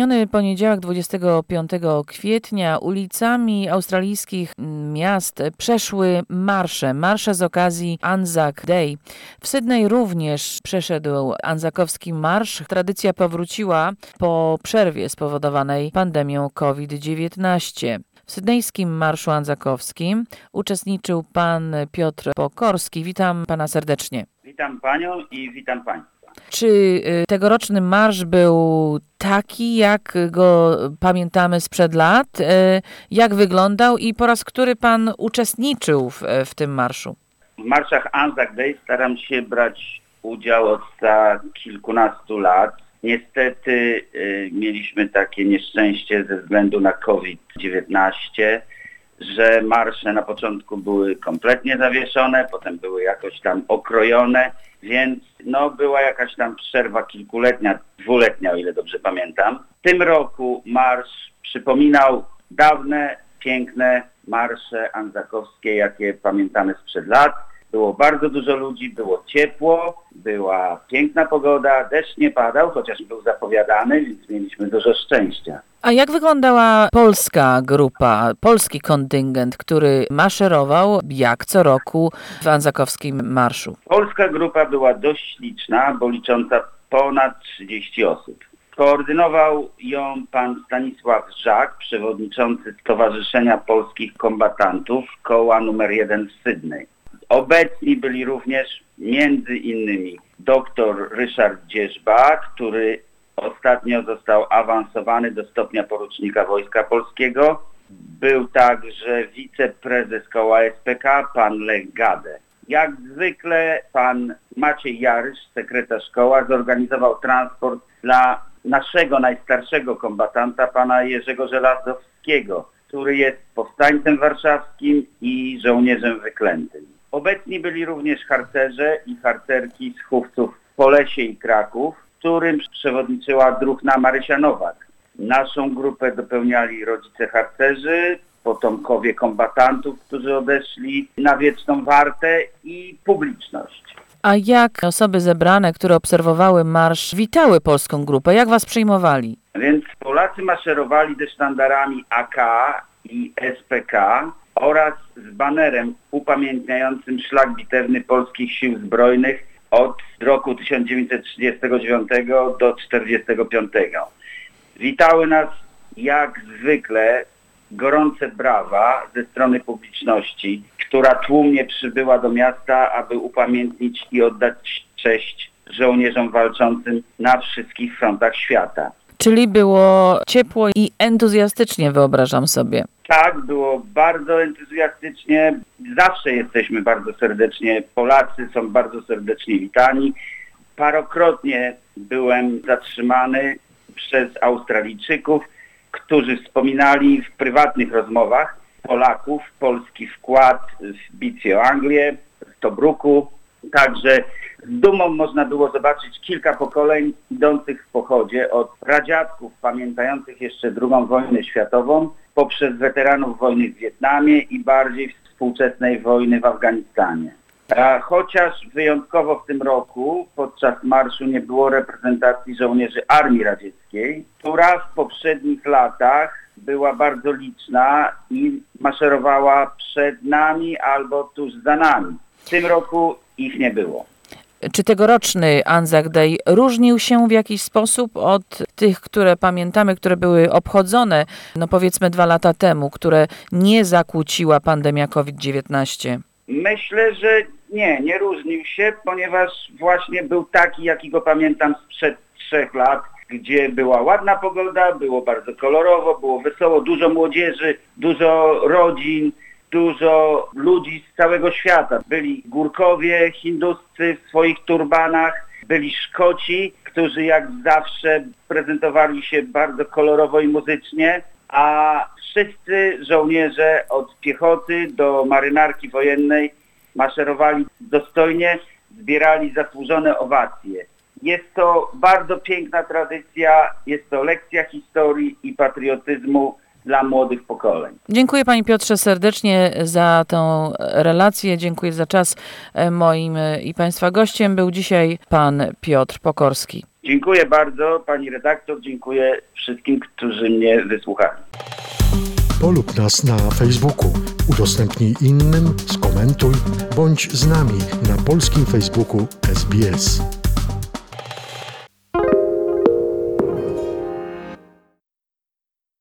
Miniony poniedziałek 25 kwietnia ulicami australijskich miast przeszły marsze. Marsze z okazji Anzac Day. W Sydney również przeszedł anzakowski marsz. Tradycja powróciła po przerwie spowodowanej pandemią COVID-19. W sydnejskim Marszu Anzakowskim uczestniczył pan Piotr Pokorski. Witam pana serdecznie. Witam panią i witam państwa. Czy y, tegoroczny marsz był taki, jak go pamiętamy sprzed lat? Y, jak wyglądał i po raz który pan uczestniczył w, w tym marszu? W marszach Anzac Day staram się brać udział od kilkunastu lat. Niestety y, mieliśmy takie nieszczęście ze względu na COVID-19, że marsze na początku były kompletnie zawieszone, potem były jakoś tam okrojone, więc no była jakaś tam przerwa kilkuletnia, dwuletnia, o ile dobrze pamiętam. W tym roku marsz przypominał dawne, piękne marsze anzakowskie, jakie pamiętamy sprzed lat. Było bardzo dużo ludzi, było ciepło, była piękna pogoda, deszcz nie padał, chociaż był zapowiadany, więc mieliśmy dużo szczęścia. A jak wyglądała polska grupa, polski kontyngent, który maszerował jak co roku w Anzakowskim Marszu? Polska grupa była dość liczna, bo licząca ponad 30 osób. Koordynował ją pan Stanisław Żak, przewodniczący Stowarzyszenia Polskich Kombatantów, koła numer 1 w Sydney. Obecni byli również między innymi dr Ryszard Dzierzba, który ostatnio został awansowany do stopnia porucznika Wojska Polskiego. Był także wiceprezes koła SPK, pan Lech Gade. Jak zwykle pan Maciej Jarysz, sekretarz koła, zorganizował transport dla naszego najstarszego kombatanta, pana Jerzego Żelazowskiego, który jest powstańcem warszawskim i żołnierzem wyklętym. Obecni byli również harcerze i harcerki z chówców Polesie i Kraków, którym przewodniczyła druhna Marysia Nowak. Naszą grupę dopełniali rodzice harcerzy, potomkowie kombatantów, którzy odeszli na wieczną wartę i publiczność. A jak osoby zebrane, które obserwowały marsz, witały polską grupę? Jak was przyjmowali? Więc Polacy maszerowali ze sztandarami AK i SPK oraz z banerem upamiętniającym szlak bitewny polskich sił zbrojnych od roku 1939 do 1945. Witały nas jak zwykle gorące brawa ze strony publiczności, która tłumnie przybyła do miasta, aby upamiętnić i oddać cześć żołnierzom walczącym na wszystkich frontach świata. Czyli było ciepło i entuzjastycznie, wyobrażam sobie. Tak, było bardzo entuzjastycznie. Zawsze jesteśmy bardzo serdecznie. Polacy są bardzo serdecznie witani. Parokrotnie byłem zatrzymany przez Australijczyków, którzy wspominali w prywatnych rozmowach Polaków, polski wkład w bitwie o Anglię, w Tobruku. Także dumą można było zobaczyć kilka pokoleń idących w pochodzie od pradziadków pamiętających jeszcze II wojnę światową poprzez weteranów wojny w Wietnamie i bardziej współczesnej wojny w Afganistanie. A chociaż wyjątkowo w tym roku podczas marszu nie było reprezentacji żołnierzy Armii Radzieckiej, która w poprzednich latach była bardzo liczna i maszerowała przed nami albo tuż za nami. W tym roku ich nie było. Czy tegoroczny Anzac Day różnił się w jakiś sposób od tych, które pamiętamy, które były obchodzone, no powiedzmy dwa lata temu, które nie zakłóciła pandemia COVID-19? Myślę, że nie, nie różnił się, ponieważ właśnie był taki, jaki go pamiętam sprzed trzech lat, gdzie była ładna pogoda, było bardzo kolorowo, było wesoło, dużo młodzieży, dużo rodzin, dużo ludzi z całego świata. Byli Górkowie, Hinduscy w swoich turbanach, byli Szkoci, którzy jak zawsze prezentowali się bardzo kolorowo i muzycznie, a wszyscy żołnierze od piechoty do marynarki wojennej maszerowali dostojnie, zbierali zasłużone owacje. Jest to bardzo piękna tradycja, jest to lekcja historii i patriotyzmu dla młodych pokoleń. Dziękuję Panie Piotrze serdecznie za tą relację. Dziękuję za czas. E, Moim e, i Państwa gościem był dzisiaj Pan Piotr Pokorski. Dziękuję bardzo pani redaktor, dziękuję wszystkim, którzy mnie wysłuchali. Polub nas na Facebooku, udostępnij innym, skomentuj, bądź z nami na polskim Facebooku SBS.